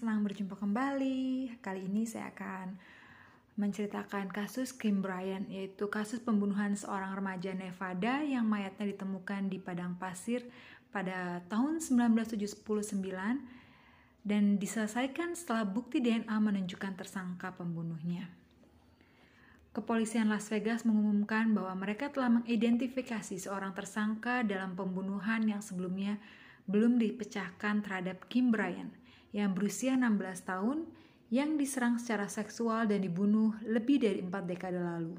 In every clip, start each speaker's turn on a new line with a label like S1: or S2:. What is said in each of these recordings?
S1: senang berjumpa kembali. Kali ini saya akan menceritakan kasus Kim Bryant, yaitu kasus pembunuhan seorang remaja Nevada yang mayatnya ditemukan di padang pasir pada tahun 1979 dan diselesaikan setelah bukti DNA menunjukkan tersangka pembunuhnya. Kepolisian Las Vegas mengumumkan bahwa mereka telah mengidentifikasi seorang tersangka dalam pembunuhan yang sebelumnya belum dipecahkan terhadap Kim Bryant yang berusia 16 tahun yang diserang secara seksual dan dibunuh lebih dari empat dekade lalu.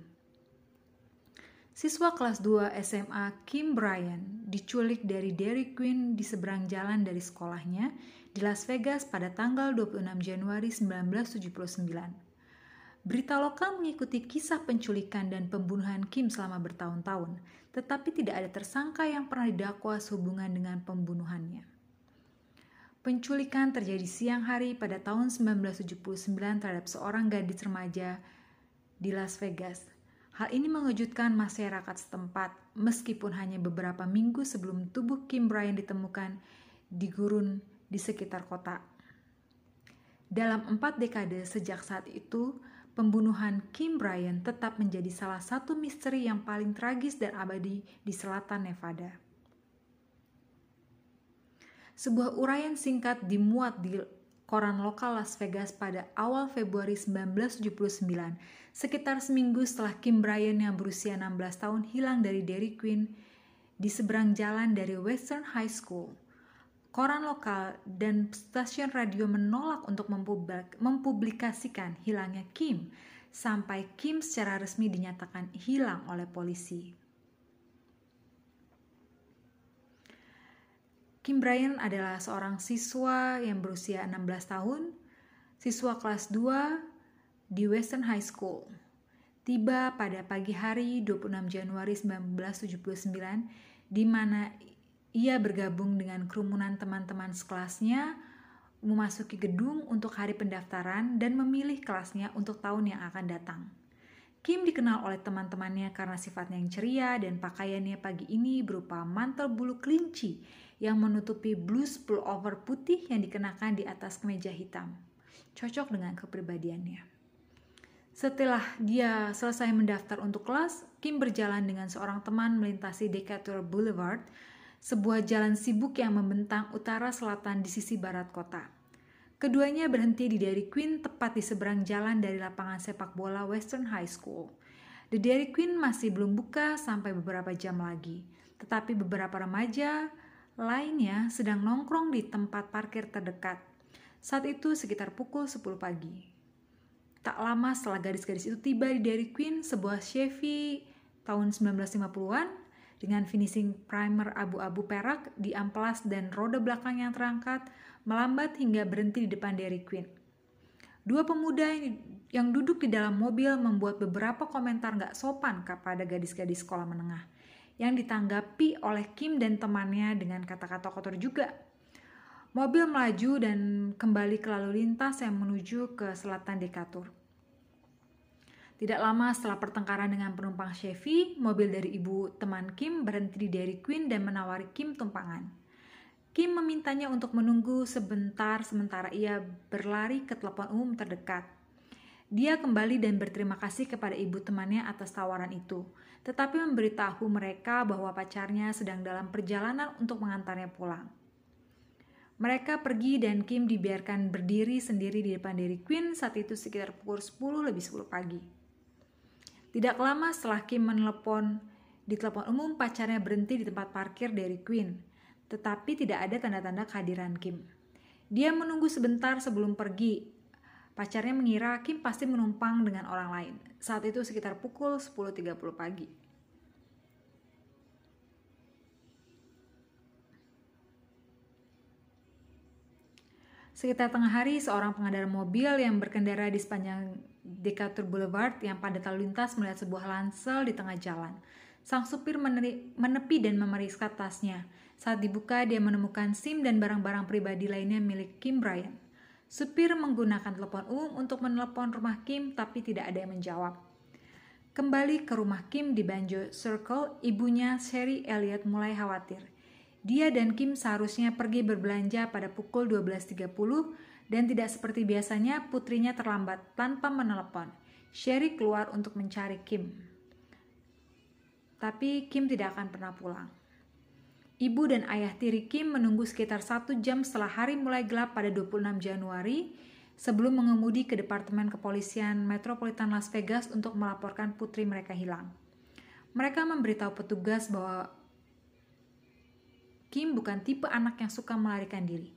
S1: Siswa kelas 2 SMA Kim Bryant diculik dari Dairy Queen di seberang jalan dari sekolahnya di Las Vegas pada tanggal 26 Januari 1979. Berita lokal mengikuti kisah penculikan dan pembunuhan Kim selama bertahun-tahun, tetapi tidak ada tersangka yang pernah didakwa sehubungan dengan pembunuhannya. Penculikan terjadi siang hari pada tahun 1979 terhadap seorang gadis remaja di Las Vegas. Hal ini mengejutkan masyarakat setempat meskipun hanya beberapa minggu sebelum tubuh Kim Bryant ditemukan di gurun di sekitar kota. Dalam empat dekade sejak saat itu, pembunuhan Kim Bryant tetap menjadi salah satu misteri yang paling tragis dan abadi di selatan Nevada. Sebuah uraian singkat dimuat di koran lokal Las Vegas pada awal Februari 1979, sekitar seminggu setelah Kim Bryant yang berusia 16 tahun hilang dari Dairy Queen di seberang jalan dari Western High School. Koran lokal dan stasiun radio menolak untuk mempublikasikan hilangnya Kim sampai Kim secara resmi dinyatakan hilang oleh polisi. Kim Bryant adalah seorang siswa yang berusia 16 tahun, siswa kelas 2 di Western High School. Tiba pada pagi hari 26 Januari 1979 di mana ia bergabung dengan kerumunan teman-teman sekelasnya memasuki gedung untuk hari pendaftaran dan memilih kelasnya untuk tahun yang akan datang. Kim dikenal oleh teman-temannya karena sifatnya yang ceria dan pakaiannya pagi ini berupa mantel bulu kelinci yang menutupi blus pullover putih yang dikenakan di atas kemeja hitam. Cocok dengan kepribadiannya. Setelah dia selesai mendaftar untuk kelas, Kim berjalan dengan seorang teman melintasi Decatur Boulevard, sebuah jalan sibuk yang membentang utara selatan di sisi barat kota. Keduanya berhenti di Dairy Queen tepat di seberang jalan dari lapangan sepak bola Western High School. The Dairy Queen masih belum buka sampai beberapa jam lagi, tetapi beberapa remaja lainnya sedang nongkrong di tempat parkir terdekat. Saat itu sekitar pukul 10 pagi. Tak lama setelah gadis-gadis itu tiba di Dairy Queen, sebuah Chevy tahun 1950-an dengan finishing primer abu-abu perak di amplas dan roda belakang yang terangkat, melambat hingga berhenti di depan Dairy Queen. Dua pemuda yang duduk di dalam mobil membuat beberapa komentar gak sopan kepada gadis-gadis sekolah menengah, yang ditanggapi oleh Kim dan temannya dengan kata-kata kotor juga. Mobil melaju dan kembali ke lalu lintas yang menuju ke selatan Dekatur. Tidak lama setelah pertengkaran dengan penumpang Chevy, mobil dari ibu teman Kim berhenti di Dairy Queen dan menawari Kim tumpangan. Kim memintanya untuk menunggu sebentar sementara ia berlari ke telepon umum terdekat. Dia kembali dan berterima kasih kepada ibu temannya atas tawaran itu, tetapi memberitahu mereka bahwa pacarnya sedang dalam perjalanan untuk mengantarnya pulang. Mereka pergi dan Kim dibiarkan berdiri sendiri di depan Dairy Queen saat itu sekitar pukul 10 lebih 10 pagi. Tidak lama setelah Kim menelepon di telepon umum pacarnya berhenti di tempat parkir Dairy Queen tetapi tidak ada tanda-tanda kehadiran Kim. Dia menunggu sebentar sebelum pergi. Pacarnya mengira Kim pasti menumpang dengan orang lain. Saat itu sekitar pukul 10.30 pagi. Sekitar tengah hari, seorang pengendara mobil yang berkendara di sepanjang Decatur Boulevard yang pada lalu lintas melihat sebuah lansel di tengah jalan. Sang supir menepi dan memeriksa tasnya. Saat dibuka, dia menemukan SIM dan barang-barang pribadi lainnya milik Kim Bryant. Supir menggunakan telepon umum untuk menelepon rumah Kim, tapi tidak ada yang menjawab. Kembali ke rumah Kim di Banjo Circle, ibunya Sherry Elliott mulai khawatir. Dia dan Kim seharusnya pergi berbelanja pada pukul 12.30 dan tidak seperti biasanya putrinya terlambat tanpa menelepon. Sherry keluar untuk mencari Kim. Tapi Kim tidak akan pernah pulang. Ibu dan ayah tiri Kim menunggu sekitar satu jam setelah hari mulai gelap pada 26 Januari sebelum mengemudi ke Departemen Kepolisian Metropolitan Las Vegas untuk melaporkan putri mereka hilang. Mereka memberitahu petugas bahwa Kim bukan tipe anak yang suka melarikan diri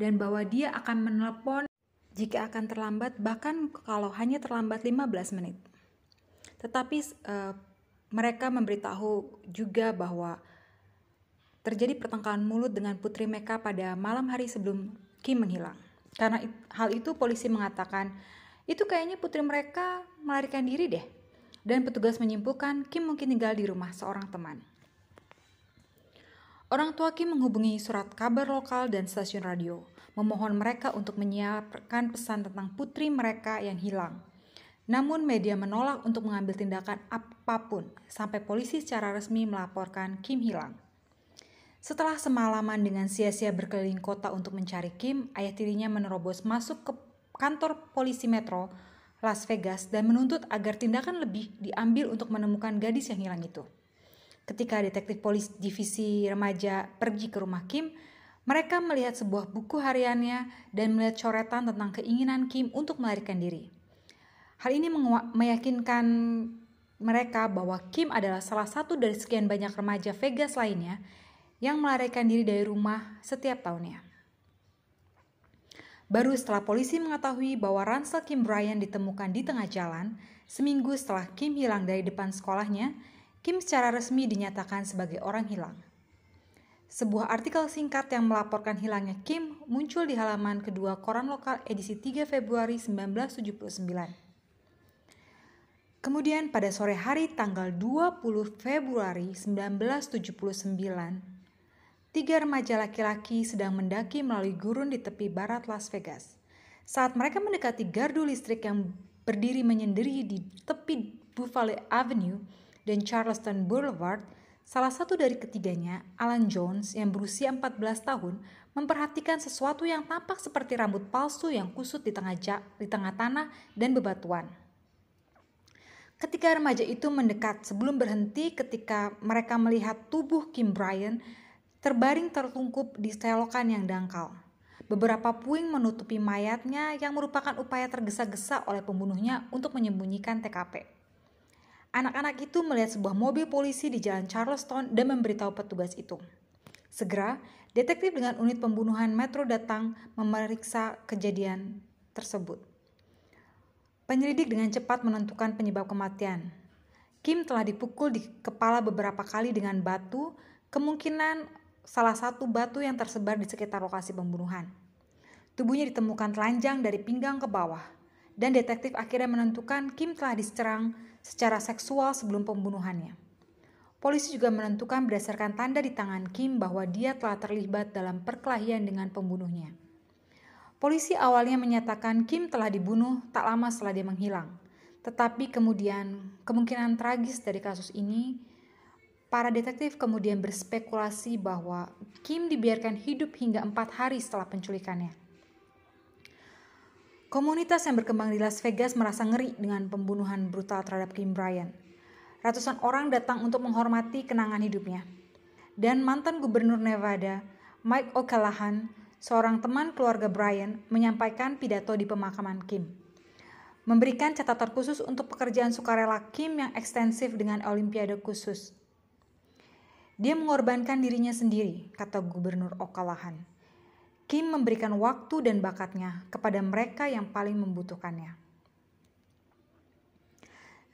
S1: dan bahwa dia akan menelpon jika akan terlambat bahkan kalau hanya terlambat 15 menit. Tetapi uh, mereka memberitahu juga bahwa terjadi pertengkaran mulut dengan putri mereka pada malam hari sebelum Kim menghilang. Karena hal itu polisi mengatakan, itu kayaknya putri mereka melarikan diri deh. Dan petugas menyimpulkan Kim mungkin tinggal di rumah seorang teman. Orang tua Kim menghubungi surat kabar lokal dan stasiun radio, memohon mereka untuk menyiapkan pesan tentang putri mereka yang hilang. Namun media menolak untuk mengambil tindakan apa pun sampai polisi secara resmi melaporkan Kim hilang. Setelah semalaman dengan sia-sia berkeliling kota untuk mencari Kim, ayah tirinya menerobos masuk ke kantor polisi metro Las Vegas dan menuntut agar tindakan lebih diambil untuk menemukan gadis yang hilang itu. Ketika detektif polis divisi remaja pergi ke rumah Kim, mereka melihat sebuah buku hariannya dan melihat coretan tentang keinginan Kim untuk melarikan diri. Hal ini meyakinkan mereka bahwa Kim adalah salah satu dari sekian banyak remaja Vegas lainnya yang melarikan diri dari rumah setiap tahunnya. Baru setelah polisi mengetahui bahwa ransel Kim Bryan ditemukan di tengah jalan, seminggu setelah Kim hilang dari depan sekolahnya, Kim secara resmi dinyatakan sebagai orang hilang. Sebuah artikel singkat yang melaporkan hilangnya Kim muncul di halaman kedua koran lokal edisi 3 Februari 1979. Kemudian pada sore hari tanggal 20 Februari 1979, tiga remaja laki-laki sedang mendaki melalui gurun di tepi barat Las Vegas. Saat mereka mendekati gardu listrik yang berdiri menyendiri di tepi Buffalo Avenue, dan Charleston Boulevard, salah satu dari ketiganya, Alan Jones yang berusia 14 tahun, memperhatikan sesuatu yang tampak seperti rambut palsu yang kusut di tengah jak, di tengah tanah dan bebatuan. Ketika remaja itu mendekat sebelum berhenti ketika mereka melihat tubuh Kim Bryan terbaring tertungkup di selokan yang dangkal. Beberapa puing menutupi mayatnya yang merupakan upaya tergesa-gesa oleh pembunuhnya untuk menyembunyikan TKP. Anak-anak itu melihat sebuah mobil polisi di jalan Charleston dan memberitahu petugas itu. Segera, detektif dengan unit pembunuhan Metro datang memeriksa kejadian tersebut. Penyelidik dengan cepat menentukan penyebab kematian. Kim telah dipukul di kepala beberapa kali dengan batu, kemungkinan salah satu batu yang tersebar di sekitar lokasi pembunuhan. Tubuhnya ditemukan telanjang dari pinggang ke bawah, dan detektif akhirnya menentukan Kim telah diserang secara seksual sebelum pembunuhannya. Polisi juga menentukan berdasarkan tanda di tangan Kim bahwa dia telah terlibat dalam perkelahian dengan pembunuhnya. Polisi awalnya menyatakan Kim telah dibunuh tak lama setelah dia menghilang. Tetapi kemudian kemungkinan tragis dari kasus ini, para detektif kemudian berspekulasi bahwa Kim dibiarkan hidup hingga empat hari setelah penculikannya. Komunitas yang berkembang di Las Vegas merasa ngeri dengan pembunuhan brutal terhadap Kim Bryan. Ratusan orang datang untuk menghormati kenangan hidupnya. Dan mantan gubernur Nevada, Mike O'Callaghan, seorang teman keluarga Bryan, menyampaikan pidato di pemakaman Kim. Memberikan catatan khusus untuk pekerjaan sukarela Kim yang ekstensif dengan olimpiade khusus. Dia mengorbankan dirinya sendiri, kata gubernur O'Callaghan Kim memberikan waktu dan bakatnya kepada mereka yang paling membutuhkannya.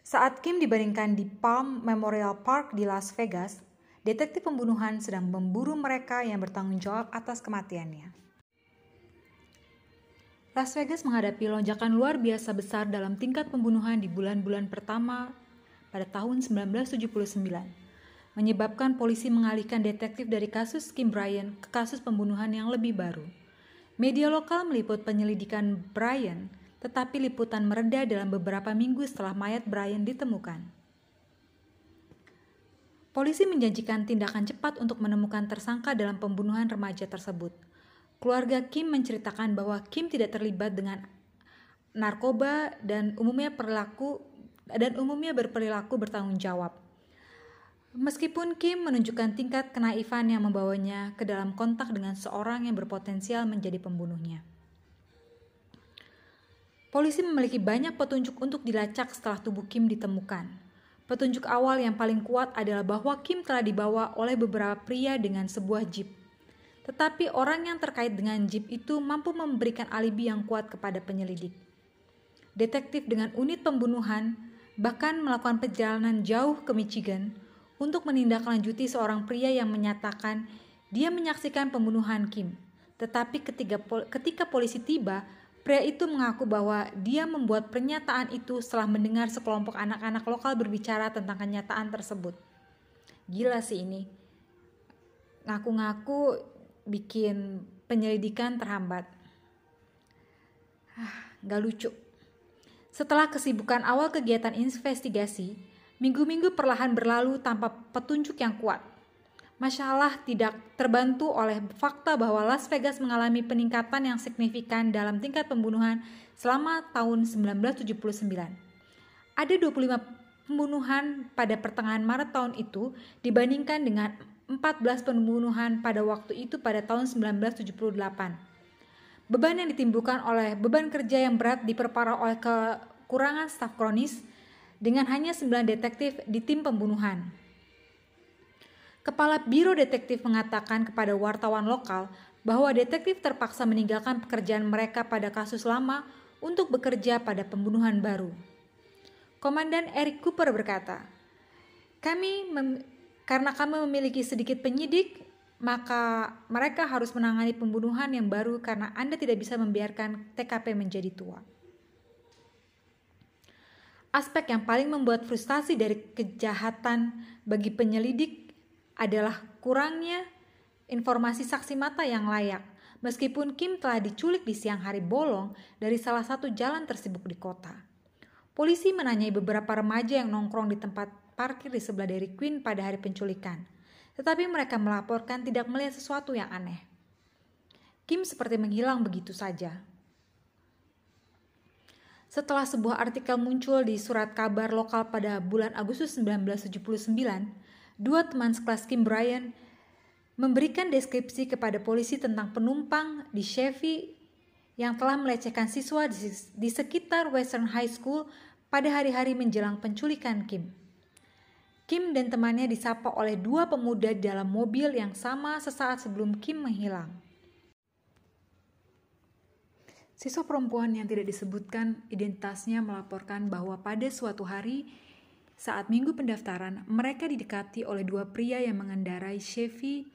S1: Saat Kim dibandingkan di Palm Memorial Park di Las Vegas, detektif pembunuhan sedang memburu mereka yang bertanggung jawab atas kematiannya. Las Vegas menghadapi lonjakan luar biasa besar dalam tingkat pembunuhan di bulan-bulan pertama pada tahun 1979 menyebabkan polisi mengalihkan detektif dari kasus Kim Bryan ke kasus pembunuhan yang lebih baru. Media lokal meliput penyelidikan Bryan, tetapi liputan mereda dalam beberapa minggu setelah mayat Bryan ditemukan. Polisi menjanjikan tindakan cepat untuk menemukan tersangka dalam pembunuhan remaja tersebut. Keluarga Kim menceritakan bahwa Kim tidak terlibat dengan narkoba dan umumnya perilaku dan umumnya berperilaku bertanggung jawab. Meskipun Kim menunjukkan tingkat kenaifan yang membawanya ke dalam kontak dengan seorang yang berpotensial menjadi pembunuhnya. Polisi memiliki banyak petunjuk untuk dilacak setelah tubuh Kim ditemukan. Petunjuk awal yang paling kuat adalah bahwa Kim telah dibawa oleh beberapa pria dengan sebuah jeep. Tetapi orang yang terkait dengan jeep itu mampu memberikan alibi yang kuat kepada penyelidik. Detektif dengan unit pembunuhan bahkan melakukan perjalanan jauh ke Michigan untuk menindaklanjuti seorang pria yang menyatakan dia menyaksikan pembunuhan Kim. Tetapi ketika, ketika polisi tiba, Pria itu mengaku bahwa dia membuat pernyataan itu setelah mendengar sekelompok anak-anak lokal berbicara tentang kenyataan tersebut. Gila sih ini. Ngaku-ngaku bikin penyelidikan terhambat. Ah, gak lucu. Setelah kesibukan awal kegiatan investigasi, minggu-minggu perlahan berlalu tanpa petunjuk yang kuat masalah tidak terbantu oleh fakta bahwa Las Vegas mengalami peningkatan yang signifikan dalam tingkat pembunuhan selama tahun 1979. Ada 25 pembunuhan pada pertengahan Maret tahun itu dibandingkan dengan 14 pembunuhan pada waktu itu pada tahun 1978. Beban yang ditimbulkan oleh beban kerja yang berat diperparah oleh kekurangan staf kronis dengan hanya 9 detektif di tim pembunuhan. Kepala Biro Detektif mengatakan kepada wartawan lokal bahwa detektif terpaksa meninggalkan pekerjaan mereka pada kasus lama untuk bekerja pada pembunuhan baru. Komandan Eric Cooper berkata, "Kami karena kami memiliki sedikit penyidik, maka mereka harus menangani pembunuhan yang baru karena Anda tidak bisa membiarkan TKP menjadi tua." Aspek yang paling membuat frustasi dari kejahatan bagi penyelidik adalah kurangnya informasi saksi mata yang layak. Meskipun Kim telah diculik di siang hari bolong dari salah satu jalan tersibuk di kota. Polisi menanyai beberapa remaja yang nongkrong di tempat parkir di sebelah Dairy Queen pada hari penculikan. Tetapi mereka melaporkan tidak melihat sesuatu yang aneh. Kim seperti menghilang begitu saja. Setelah sebuah artikel muncul di surat kabar lokal pada bulan Agustus 1979, dua teman sekelas Kim Bryan memberikan deskripsi kepada polisi tentang penumpang di Chevy yang telah melecehkan siswa di, sekitar Western High School pada hari-hari menjelang penculikan Kim. Kim dan temannya disapa oleh dua pemuda dalam mobil yang sama sesaat sebelum Kim menghilang. Siswa perempuan yang tidak disebutkan identitasnya melaporkan bahwa pada suatu hari saat minggu pendaftaran, mereka didekati oleh dua pria yang mengendarai Chevy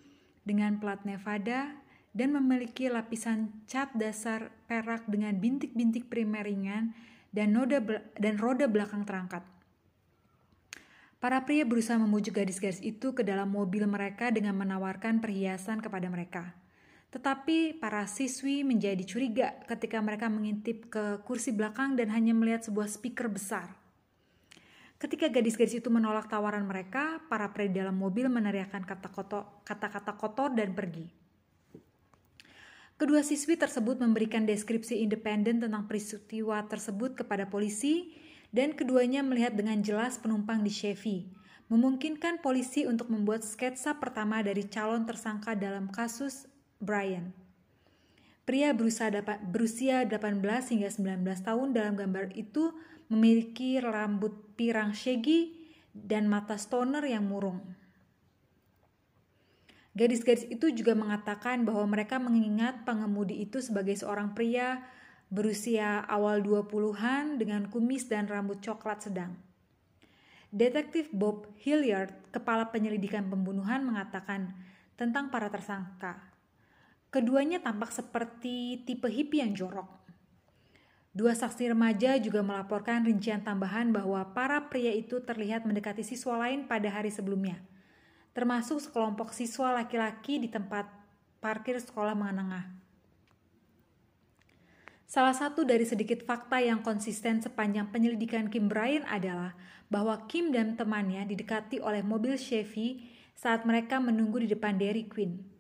S1: dengan plat Nevada dan memiliki lapisan cat dasar perak dengan bintik-bintik primer ringan dan, noda dan roda belakang terangkat. Para pria berusaha memujuk gadis-gadis itu ke dalam mobil mereka dengan menawarkan perhiasan kepada mereka. Tetapi para siswi menjadi curiga ketika mereka mengintip ke kursi belakang dan hanya melihat sebuah speaker besar. Ketika gadis-gadis itu menolak tawaran mereka, para pria dalam mobil meneriakkan kata-kata kotor dan pergi. Kedua siswi tersebut memberikan deskripsi independen tentang peristiwa tersebut kepada polisi dan keduanya melihat dengan jelas penumpang di Chevy, memungkinkan polisi untuk membuat sketsa pertama dari calon tersangka dalam kasus Brian. Pria berusia 18 hingga 19 tahun dalam gambar itu memiliki rambut pirang shaggy dan mata stoner yang murung. Gadis-gadis itu juga mengatakan bahwa mereka mengingat pengemudi itu sebagai seorang pria berusia awal 20-an dengan kumis dan rambut coklat sedang. Detektif Bob Hilliard, kepala penyelidikan pembunuhan, mengatakan tentang para tersangka. Keduanya tampak seperti tipe hippie yang jorok. Dua saksi remaja juga melaporkan rincian tambahan bahwa para pria itu terlihat mendekati siswa lain pada hari sebelumnya, termasuk sekelompok siswa laki-laki di tempat parkir sekolah menengah. Salah satu dari sedikit fakta yang konsisten sepanjang penyelidikan Kim Bryan adalah bahwa Kim dan temannya didekati oleh mobil Chevy saat mereka menunggu di depan Dairy Queen.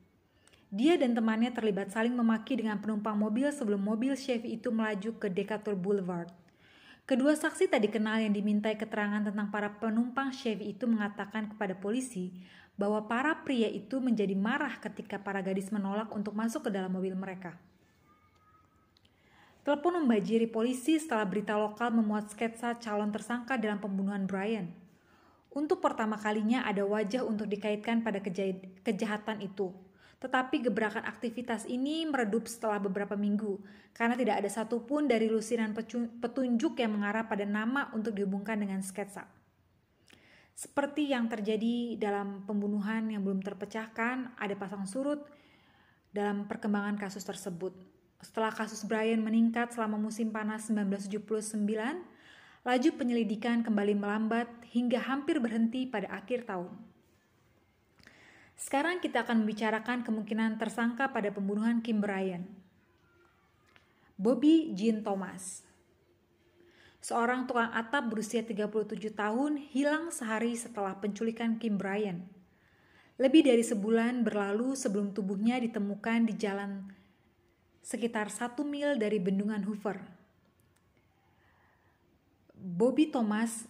S1: Dia dan temannya terlibat saling memaki dengan penumpang mobil sebelum mobil Chevy itu melaju ke Decatur Boulevard. Kedua saksi tak dikenal yang dimintai keterangan tentang para penumpang Chevy itu mengatakan kepada polisi bahwa para pria itu menjadi marah ketika para gadis menolak untuk masuk ke dalam mobil mereka. Telepon membajiri polisi setelah berita lokal memuat sketsa calon tersangka dalam pembunuhan Brian. Untuk pertama kalinya ada wajah untuk dikaitkan pada kejahatan itu. Tetapi gebrakan aktivitas ini meredup setelah beberapa minggu karena tidak ada satupun dari lusinan petunjuk yang mengarah pada nama untuk dihubungkan dengan sketsa. Seperti yang terjadi dalam pembunuhan yang belum terpecahkan, ada pasang surut dalam perkembangan kasus tersebut. Setelah kasus Brian meningkat selama musim panas 1979, laju penyelidikan kembali melambat hingga hampir berhenti pada akhir tahun. Sekarang kita akan membicarakan kemungkinan tersangka pada pembunuhan Kim Brian. Bobby Jean Thomas Seorang tukang atap berusia 37 tahun hilang sehari setelah penculikan Kim Brian. Lebih dari sebulan berlalu sebelum tubuhnya ditemukan di jalan sekitar satu mil dari bendungan Hoover. Bobby Thomas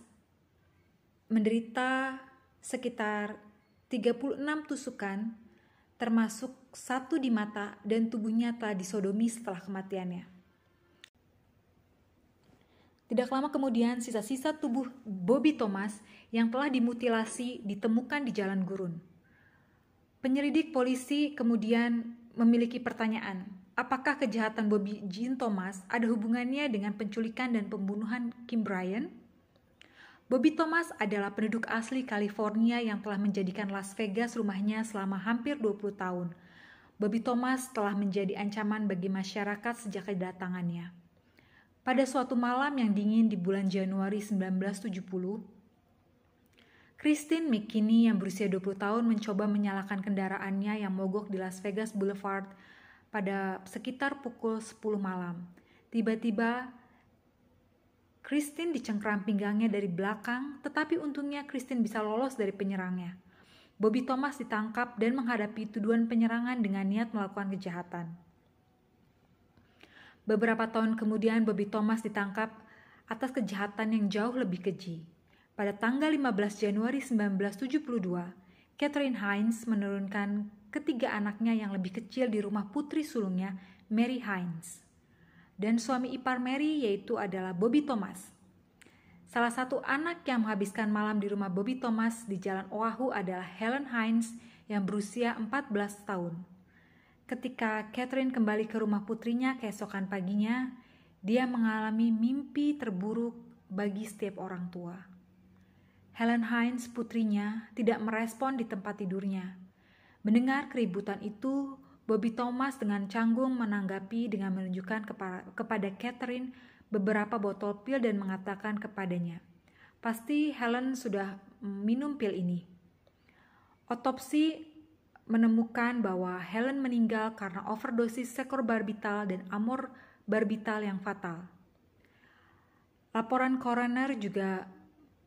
S1: menderita sekitar 36 tusukan termasuk satu di mata dan tubuhnya telah disodomi setelah kematiannya. Tidak lama kemudian, sisa-sisa tubuh Bobby Thomas yang telah dimutilasi ditemukan di jalan gurun. Penyelidik polisi kemudian memiliki pertanyaan, apakah kejahatan Bobby Jean Thomas ada hubungannya dengan penculikan dan pembunuhan Kim Bryan? Bobby Thomas adalah penduduk asli California yang telah menjadikan Las Vegas rumahnya selama hampir 20 tahun. Bobby Thomas telah menjadi ancaman bagi masyarakat sejak kedatangannya. Pada suatu malam yang dingin di bulan Januari 1970, Christine McKinney yang berusia 20 tahun mencoba menyalakan kendaraannya yang mogok di Las Vegas Boulevard pada sekitar pukul 10 malam. Tiba-tiba Christine dicengkram pinggangnya dari belakang, tetapi untungnya Christine bisa lolos dari penyerangnya. Bobby Thomas ditangkap dan menghadapi tuduhan penyerangan dengan niat melakukan kejahatan. Beberapa tahun kemudian Bobby Thomas ditangkap atas kejahatan yang jauh lebih keji. Pada tanggal 15 Januari 1972, Catherine Hines menurunkan ketiga anaknya yang lebih kecil di rumah putri sulungnya, Mary Hines. Dan suami ipar Mary yaitu adalah Bobby Thomas. Salah satu anak yang menghabiskan malam di rumah Bobby Thomas di Jalan Oahu adalah Helen Hines yang berusia 14 tahun. Ketika Catherine kembali ke rumah putrinya keesokan paginya, dia mengalami mimpi terburuk bagi setiap orang tua. Helen Hines, putrinya, tidak merespon di tempat tidurnya. Mendengar keributan itu, Bobby Thomas dengan canggung menanggapi dengan menunjukkan kepada Catherine beberapa botol pil dan mengatakan kepadanya, "Pasti Helen sudah minum pil ini." Otopsi menemukan bahwa Helen meninggal karena overdosis sekor barbital dan amor barbital yang fatal. Laporan coroner juga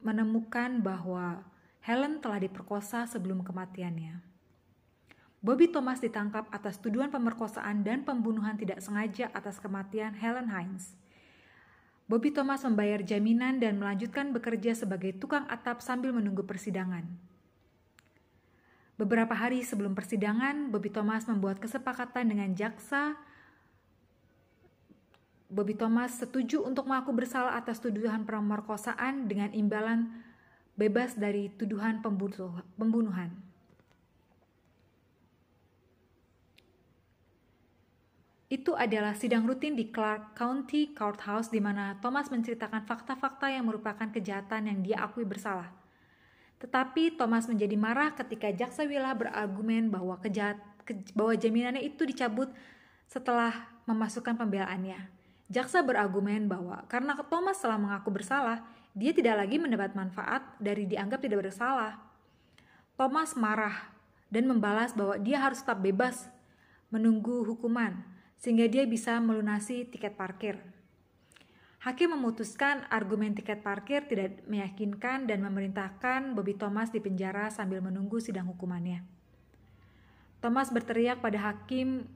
S1: menemukan bahwa Helen telah diperkosa sebelum kematiannya. Bobby Thomas ditangkap atas tuduhan pemerkosaan dan pembunuhan tidak sengaja atas kematian Helen Hines. Bobby Thomas membayar jaminan dan melanjutkan bekerja sebagai tukang atap sambil menunggu persidangan. Beberapa hari sebelum persidangan, Bobby Thomas membuat kesepakatan dengan jaksa. Bobby Thomas setuju untuk mengaku bersalah atas tuduhan pemerkosaan dengan imbalan bebas dari tuduhan pembunuhan. Itu adalah sidang rutin di Clark County Courthouse di mana Thomas menceritakan fakta-fakta yang merupakan kejahatan yang dia akui bersalah. Tetapi Thomas menjadi marah ketika jaksa Willa berargumen bahwa kejahat, ke, bahwa jaminannya itu dicabut setelah memasukkan pembelaannya. Jaksa berargumen bahwa karena Thomas telah mengaku bersalah, dia tidak lagi mendapat manfaat dari dianggap tidak bersalah. Thomas marah dan membalas bahwa dia harus tetap bebas menunggu hukuman sehingga dia bisa melunasi tiket parkir. Hakim memutuskan argumen tiket parkir tidak meyakinkan dan memerintahkan Bobby Thomas dipenjara sambil menunggu sidang hukumannya. Thomas berteriak pada hakim,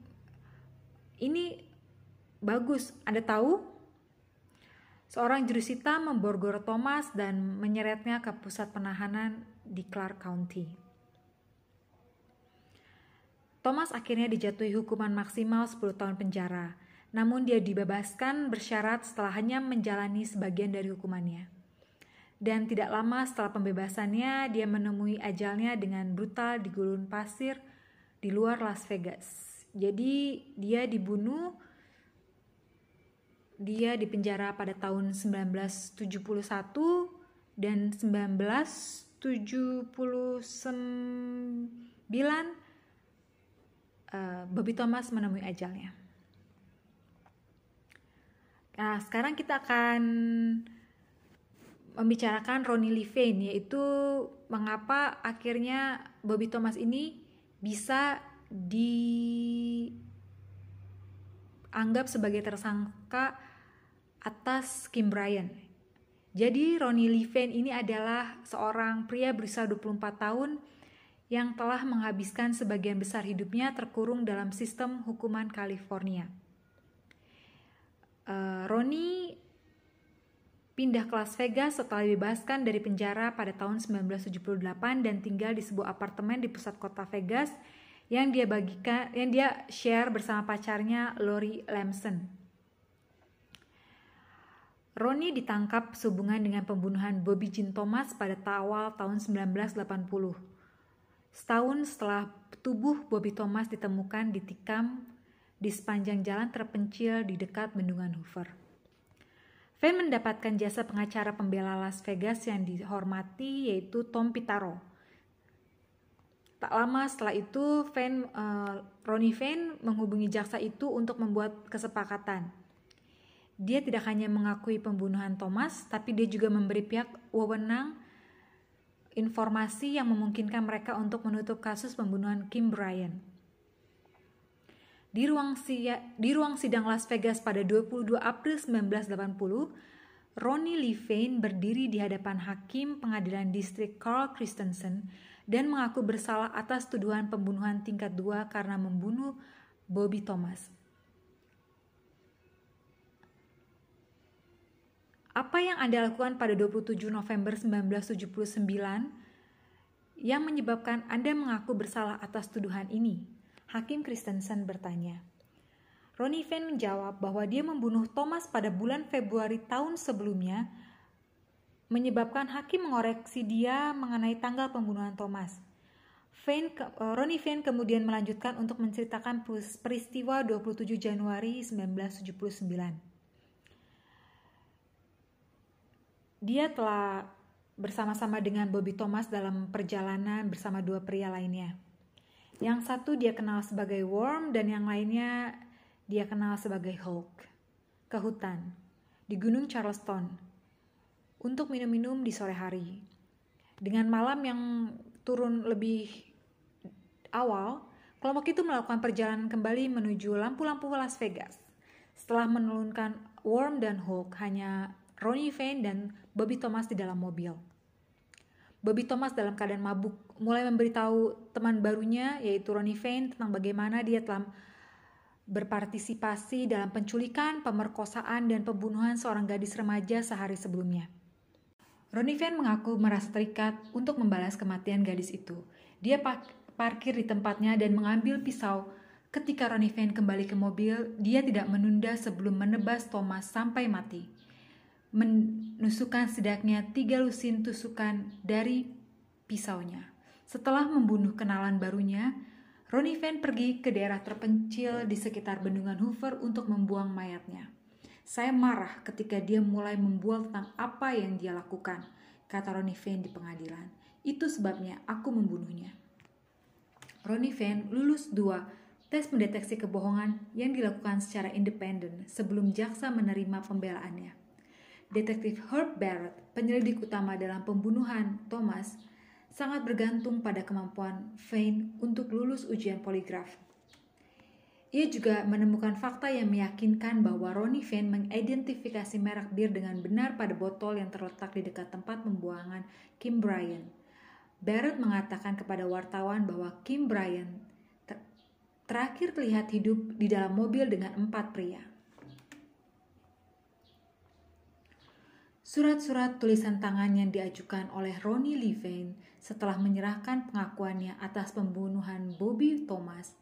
S1: "Ini bagus, Anda tahu?" Seorang jurusita memborgol Thomas dan menyeretnya ke pusat penahanan di Clark County. Thomas akhirnya dijatuhi hukuman maksimal 10 tahun penjara namun dia dibebaskan bersyarat setelah hanya menjalani sebagian dari hukumannya. Dan tidak lama setelah pembebasannya, dia menemui ajalnya dengan brutal di gulun pasir di luar Las Vegas. Jadi dia dibunuh, dia dipenjara pada tahun 1971 dan 1979 uh, Bobby Thomas menemui ajalnya. Nah, sekarang kita akan membicarakan Ronnie Levine yaitu mengapa akhirnya Bobby Thomas ini bisa dianggap sebagai tersangka atas Kim Bryant. Jadi Ronnie Levine ini adalah seorang pria berusia 24 tahun yang telah menghabiskan sebagian besar hidupnya terkurung dalam sistem hukuman California. Uh, Roni pindah ke Las Vegas setelah dibebaskan dari penjara pada tahun 1978 dan tinggal di sebuah apartemen di pusat kota Vegas yang dia bagikan yang dia share bersama pacarnya Lori Lamson. Roni ditangkap sehubungan dengan pembunuhan Bobby Jean Thomas pada awal tahun 1980. Setahun setelah tubuh Bobby Thomas ditemukan ditikam di sepanjang jalan terpencil di dekat bendungan Hoover. Van mendapatkan jasa pengacara pembela Las Vegas yang dihormati yaitu Tom Pitaro. Tak lama setelah itu, Van, uh, Ronnie Van menghubungi jaksa itu untuk membuat kesepakatan. Dia tidak hanya mengakui pembunuhan Thomas, tapi dia juga memberi pihak wewenang informasi yang memungkinkan mereka untuk menutup kasus pembunuhan Kim Bryant. Di ruang, di ruang sidang Las Vegas pada 22 April 1980, Ronnie Levine berdiri di hadapan hakim pengadilan distrik Carl Christensen dan mengaku bersalah atas tuduhan pembunuhan tingkat 2 karena membunuh Bobby Thomas. Apa yang Anda lakukan pada 27 November 1979 yang menyebabkan Anda mengaku bersalah atas tuduhan ini? Hakim Christensen bertanya. Ronnie Van menjawab bahwa dia membunuh Thomas pada bulan Februari tahun sebelumnya, menyebabkan hakim mengoreksi dia mengenai tanggal pembunuhan Thomas. Van, eh, Ronnie Van kemudian melanjutkan untuk menceritakan peristiwa 27 Januari 1979. Dia telah bersama-sama dengan Bobby Thomas dalam perjalanan bersama dua pria lainnya. Yang satu dia kenal sebagai Worm dan yang lainnya dia kenal sebagai Hulk. Ke hutan, di Gunung Charleston, untuk minum-minum di sore hari. Dengan malam yang turun lebih awal, kelompok itu melakukan perjalanan kembali menuju lampu-lampu Las Vegas. Setelah menurunkan Worm dan Hulk, hanya Ronnie Vane dan Bobby Thomas di dalam mobil. Bobby Thomas dalam keadaan mabuk mulai memberitahu teman barunya yaitu Ronnie Vane tentang bagaimana dia telah berpartisipasi dalam penculikan, pemerkosaan, dan pembunuhan seorang gadis remaja sehari sebelumnya. Ronnie Vane mengaku merasa terikat untuk membalas kematian gadis itu. Dia parkir di tempatnya dan mengambil pisau. Ketika Ronnie Vane kembali ke mobil, dia tidak menunda sebelum menebas Thomas sampai mati menusukkan setidaknya tiga lusin tusukan dari pisaunya. Setelah membunuh kenalan barunya, Ronnie Van pergi ke daerah terpencil di sekitar bendungan Hoover untuk membuang mayatnya. Saya marah ketika dia mulai membual tentang apa yang dia lakukan, kata Ronnie Van di pengadilan. Itu sebabnya aku membunuhnya. Ronnie Van lulus dua tes mendeteksi kebohongan yang dilakukan secara independen sebelum jaksa menerima pembelaannya. Detektif Herb Barrett, penyelidik utama dalam pembunuhan Thomas, sangat bergantung pada kemampuan Vane untuk lulus ujian poligraf. Ia juga menemukan fakta yang meyakinkan bahwa Ronnie Van mengidentifikasi merek bir dengan benar pada botol yang terletak di dekat tempat pembuangan Kim Bryan. Barrett mengatakan kepada wartawan bahwa Kim Bryan ter terakhir terlihat hidup di dalam mobil dengan empat pria. Surat-surat tulisan tangan yang diajukan oleh Ronnie Levine setelah menyerahkan pengakuannya atas pembunuhan Bobby Thomas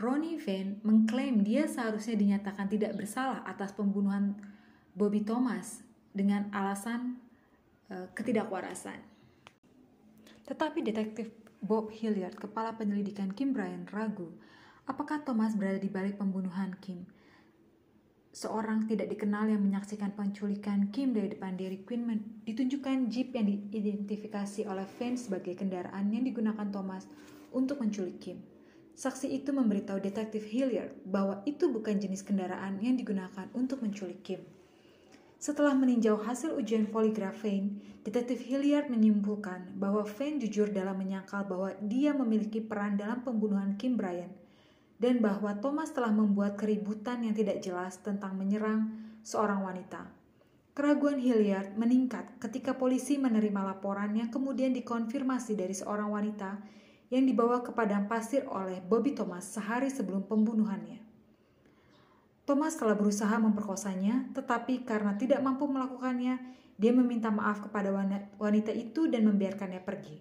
S1: Ronnie Van mengklaim dia seharusnya dinyatakan tidak bersalah atas pembunuhan Bobby Thomas dengan alasan uh, ketidakwarasan. Tetapi detektif Bob Hilliard, kepala penyelidikan Kim Bryan, ragu apakah Thomas berada di balik pembunuhan Kim. Seorang tidak dikenal yang menyaksikan penculikan Kim dari depan Dairy Queen ditunjukkan jeep yang diidentifikasi oleh fans sebagai kendaraan yang digunakan Thomas untuk menculik Kim. Saksi itu memberitahu detektif Hilliard bahwa itu bukan jenis kendaraan yang digunakan untuk menculik Kim. Setelah meninjau hasil ujian poligraf Vane, detektif Hilliard menyimpulkan bahwa Vane jujur dalam menyangkal bahwa dia memiliki peran dalam pembunuhan Kim Bryan dan bahwa Thomas telah membuat keributan yang tidak jelas tentang menyerang seorang wanita. Keraguan Hilliard meningkat ketika polisi menerima laporan yang kemudian dikonfirmasi dari seorang wanita yang dibawa ke padang pasir oleh Bobby Thomas sehari sebelum pembunuhannya. Thomas telah berusaha memperkosanya, tetapi karena tidak mampu melakukannya, dia meminta maaf kepada wanita itu dan membiarkannya pergi.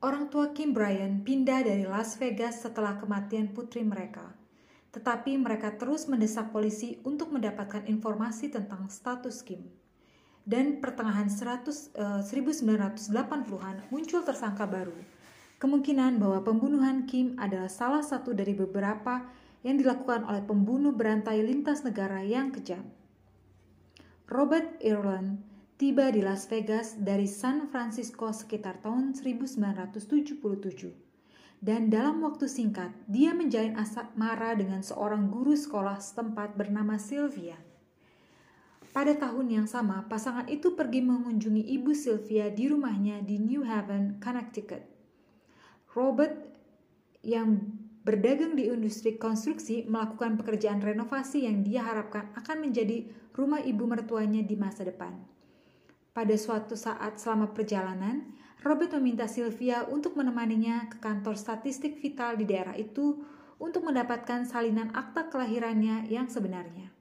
S1: Orang tua Kim Bryan pindah dari Las Vegas setelah kematian putri mereka, tetapi mereka terus mendesak polisi untuk mendapatkan informasi tentang status Kim dan pertengahan 100, uh, 1980-an muncul tersangka baru. Kemungkinan bahwa pembunuhan Kim adalah salah satu dari beberapa yang dilakukan oleh pembunuh berantai lintas negara yang kejam. Robert Ireland tiba di Las Vegas dari San Francisco sekitar tahun 1977 dan dalam waktu singkat dia menjalin asmara dengan seorang guru sekolah setempat bernama Sylvia. Pada tahun yang sama, pasangan itu pergi mengunjungi ibu Sylvia di rumahnya di New Haven, Connecticut. Robert yang berdagang di industri konstruksi melakukan pekerjaan renovasi yang dia harapkan akan menjadi rumah ibu mertuanya di masa depan. Pada suatu saat selama perjalanan, Robert meminta Sylvia untuk menemaninya ke kantor statistik vital di daerah itu untuk mendapatkan salinan akta kelahirannya yang sebenarnya.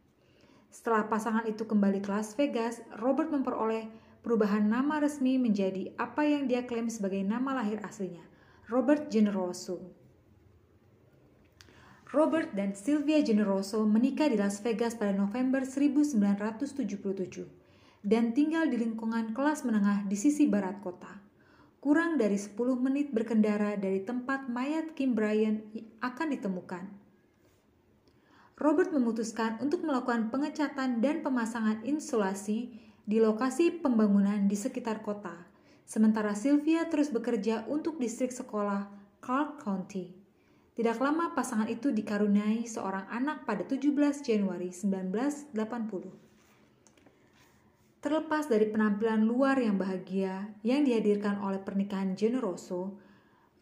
S1: Setelah pasangan itu kembali ke Las Vegas, Robert memperoleh perubahan nama resmi menjadi apa yang dia klaim sebagai nama lahir aslinya, Robert Generoso. Robert dan Sylvia Generoso menikah di Las Vegas pada November 1977 dan tinggal di lingkungan kelas menengah di sisi barat kota. Kurang dari 10 menit berkendara dari tempat mayat Kim Bryan akan ditemukan. Robert memutuskan untuk melakukan pengecatan dan pemasangan insulasi di lokasi pembangunan di sekitar kota, sementara Sylvia terus bekerja untuk distrik sekolah Clark County. Tidak lama pasangan itu dikaruniai seorang anak pada 17 Januari 1980. Terlepas dari penampilan luar yang bahagia yang dihadirkan oleh pernikahan Generoso,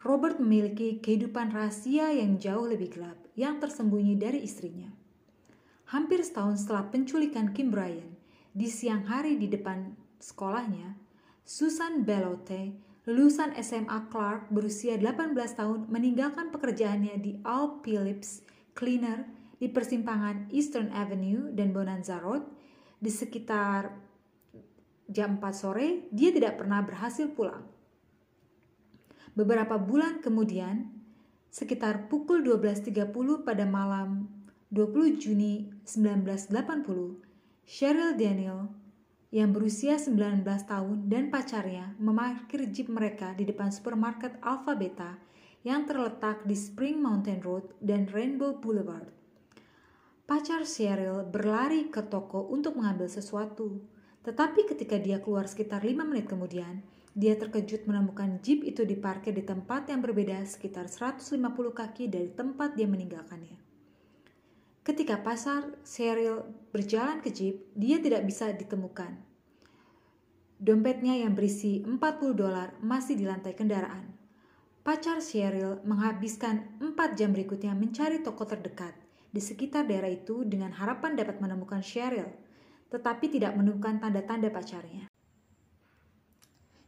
S1: Robert memiliki kehidupan rahasia yang jauh lebih gelap yang tersembunyi dari istrinya. Hampir setahun setelah penculikan Kim Bryan, di siang hari di depan sekolahnya, Susan Belote, lulusan SMA Clark berusia 18 tahun meninggalkan pekerjaannya di Al Phillips Cleaner di persimpangan Eastern Avenue dan Bonanza Road di sekitar jam 4 sore, dia tidak pernah berhasil pulang. Beberapa bulan kemudian, Sekitar pukul 12.30 pada malam 20 Juni 1980, Cheryl Daniel yang berusia 19 tahun dan pacarnya memarkir jeep mereka di depan supermarket Alpha Beta yang terletak di Spring Mountain Road dan Rainbow Boulevard. Pacar Cheryl berlari ke toko untuk mengambil sesuatu, tetapi ketika dia keluar sekitar 5 menit kemudian, dia terkejut menemukan jeep itu diparkir di tempat yang berbeda sekitar 150 kaki dari tempat dia meninggalkannya. Ketika pasar Cheryl berjalan ke jeep, dia tidak bisa ditemukan. Dompetnya yang berisi 40 dolar masih di lantai kendaraan. pacar Cheryl menghabiskan 4 jam berikutnya mencari toko terdekat di sekitar daerah itu dengan harapan dapat menemukan Cheryl, tetapi tidak menemukan tanda-tanda pacarnya.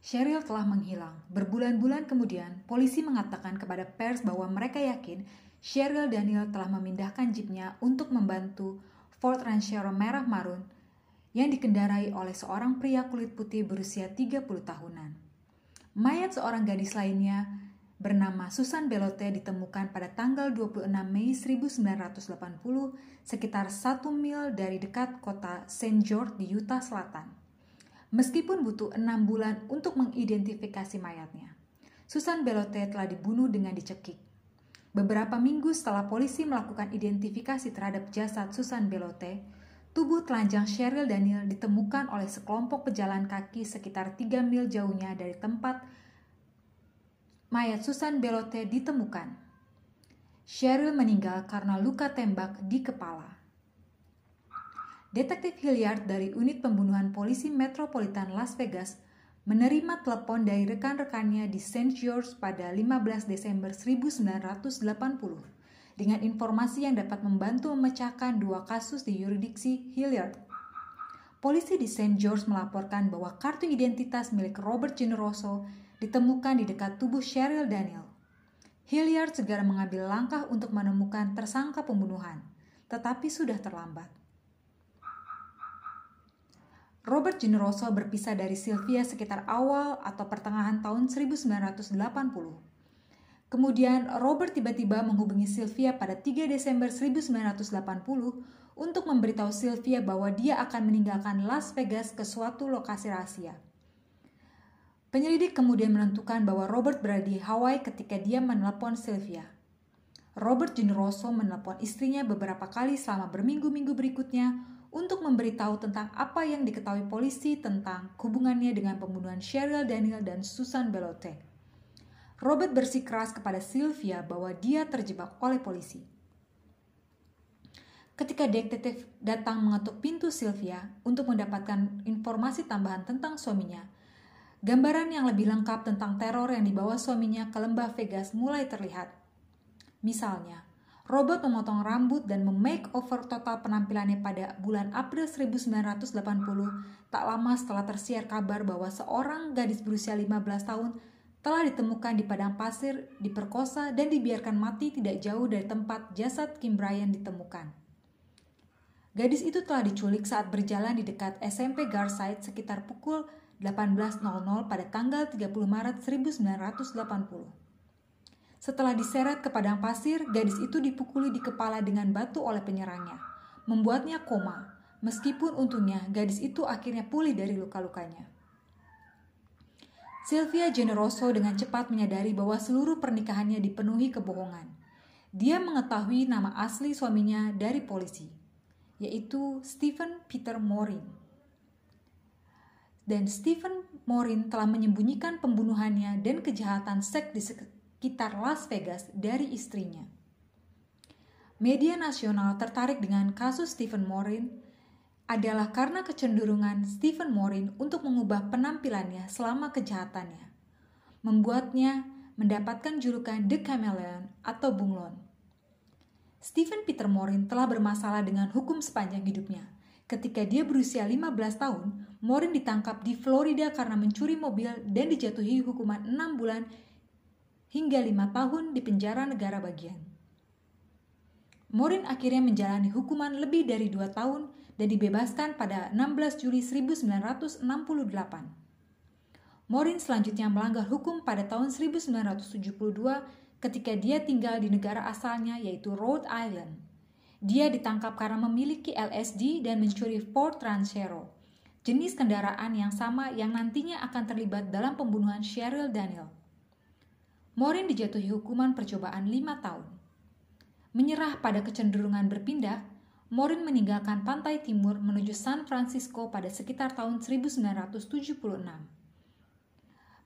S1: Cheryl telah menghilang. Berbulan-bulan kemudian, polisi mengatakan kepada pers bahwa mereka yakin Cheryl Daniel telah memindahkan jeepnya untuk membantu Ford Ranchero merah marun yang dikendarai oleh seorang pria kulit putih berusia 30 tahunan. Mayat seorang gadis lainnya bernama Susan Belote ditemukan pada tanggal 26 Mei 1980 sekitar satu mil dari dekat kota St. George di Utah Selatan. Meskipun butuh enam bulan untuk mengidentifikasi mayatnya, Susan Belote telah dibunuh dengan dicekik. Beberapa minggu setelah polisi melakukan identifikasi terhadap jasad Susan Belote, tubuh telanjang Cheryl Daniel ditemukan oleh sekelompok pejalan kaki sekitar 3 mil jauhnya dari tempat mayat Susan Belote ditemukan. Cheryl meninggal karena luka tembak di kepala. Detektif Hilliard dari unit pembunuhan polisi Metropolitan Las Vegas menerima telepon dari rekan-rekannya di St. George pada 15 Desember 1980 dengan informasi yang dapat membantu memecahkan dua kasus di yuridiksi Hilliard. Polisi di St. George melaporkan bahwa kartu identitas milik Robert Generoso ditemukan di dekat tubuh Cheryl Daniel. Hilliard segera mengambil langkah untuk menemukan tersangka pembunuhan, tetapi sudah terlambat. Robert Generoso berpisah dari Sylvia sekitar awal atau pertengahan tahun 1980. Kemudian Robert tiba-tiba menghubungi Sylvia pada 3 Desember 1980 untuk memberitahu Sylvia bahwa dia akan meninggalkan Las Vegas ke suatu lokasi rahasia. Penyelidik kemudian menentukan bahwa Robert berada di Hawaii ketika dia menelepon Sylvia. Robert Generoso menelepon istrinya beberapa kali selama berminggu-minggu berikutnya untuk memberitahu tentang apa yang diketahui polisi tentang hubungannya dengan pembunuhan Cheryl Daniel dan Susan Belote. Robert bersikeras kepada Sylvia bahwa dia terjebak oleh polisi. Ketika detektif datang mengetuk pintu Sylvia untuk mendapatkan informasi tambahan tentang suaminya, gambaran yang lebih lengkap tentang teror yang dibawa suaminya ke lembah Vegas mulai terlihat. Misalnya, Robert memotong rambut dan memake-over total penampilannya pada bulan April 1980 tak lama setelah tersiar kabar bahwa seorang gadis berusia 15 tahun telah ditemukan di padang pasir, diperkosa, dan dibiarkan mati tidak jauh dari tempat jasad Kim Bryan ditemukan. Gadis itu telah diculik saat berjalan di dekat SMP Garside sekitar pukul 18.00 pada tanggal 30 Maret 1980. Setelah diseret ke padang pasir, gadis itu dipukuli di kepala dengan batu oleh penyerangnya, membuatnya koma. Meskipun untungnya gadis itu akhirnya pulih dari luka-lukanya. Sylvia Generoso dengan cepat menyadari bahwa seluruh pernikahannya dipenuhi kebohongan. Dia mengetahui nama asli suaminya dari polisi, yaitu Stephen Peter Morin. Dan Stephen Morin telah menyembunyikan pembunuhannya dan kejahatan seks di sekitar Las Vegas dari istrinya. Media nasional tertarik dengan kasus Stephen Morin adalah karena kecenderungan Stephen Morin untuk mengubah penampilannya selama kejahatannya, membuatnya mendapatkan julukan The Chameleon atau bunglon. Stephen Peter Morin telah bermasalah dengan hukum sepanjang hidupnya. Ketika dia berusia 15 tahun, Morin ditangkap di Florida karena mencuri mobil dan dijatuhi hukuman 6 bulan hingga lima tahun di penjara negara bagian. Morin akhirnya menjalani hukuman lebih dari dua tahun dan dibebaskan pada 16 Juli 1968. Morin selanjutnya melanggar hukum pada tahun 1972 ketika dia tinggal di negara asalnya yaitu Rhode Island. Dia ditangkap karena memiliki LSD dan mencuri Ford Ranchero, jenis kendaraan yang sama yang nantinya akan terlibat dalam pembunuhan Cheryl Daniel. Morin dijatuhi hukuman percobaan lima tahun. Menyerah pada kecenderungan berpindah, Morin meninggalkan pantai timur menuju San Francisco pada sekitar tahun 1976.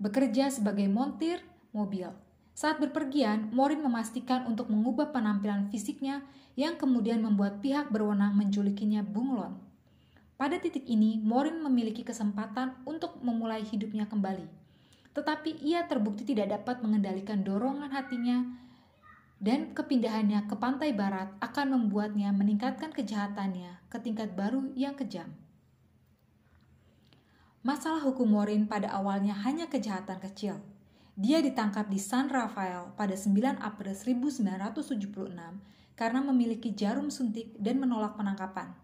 S1: Bekerja sebagai montir mobil. Saat berpergian, Morin memastikan untuk mengubah penampilan fisiknya yang kemudian membuat pihak berwenang menjulikinya bunglon. Pada titik ini, Morin memiliki kesempatan untuk memulai hidupnya kembali tetapi ia terbukti tidak dapat mengendalikan dorongan hatinya dan kepindahannya ke pantai barat akan membuatnya meningkatkan kejahatannya ke tingkat baru yang kejam. Masalah hukum Morin pada awalnya hanya kejahatan kecil. Dia ditangkap di San Rafael pada 9 April 1976 karena memiliki jarum suntik dan menolak penangkapan.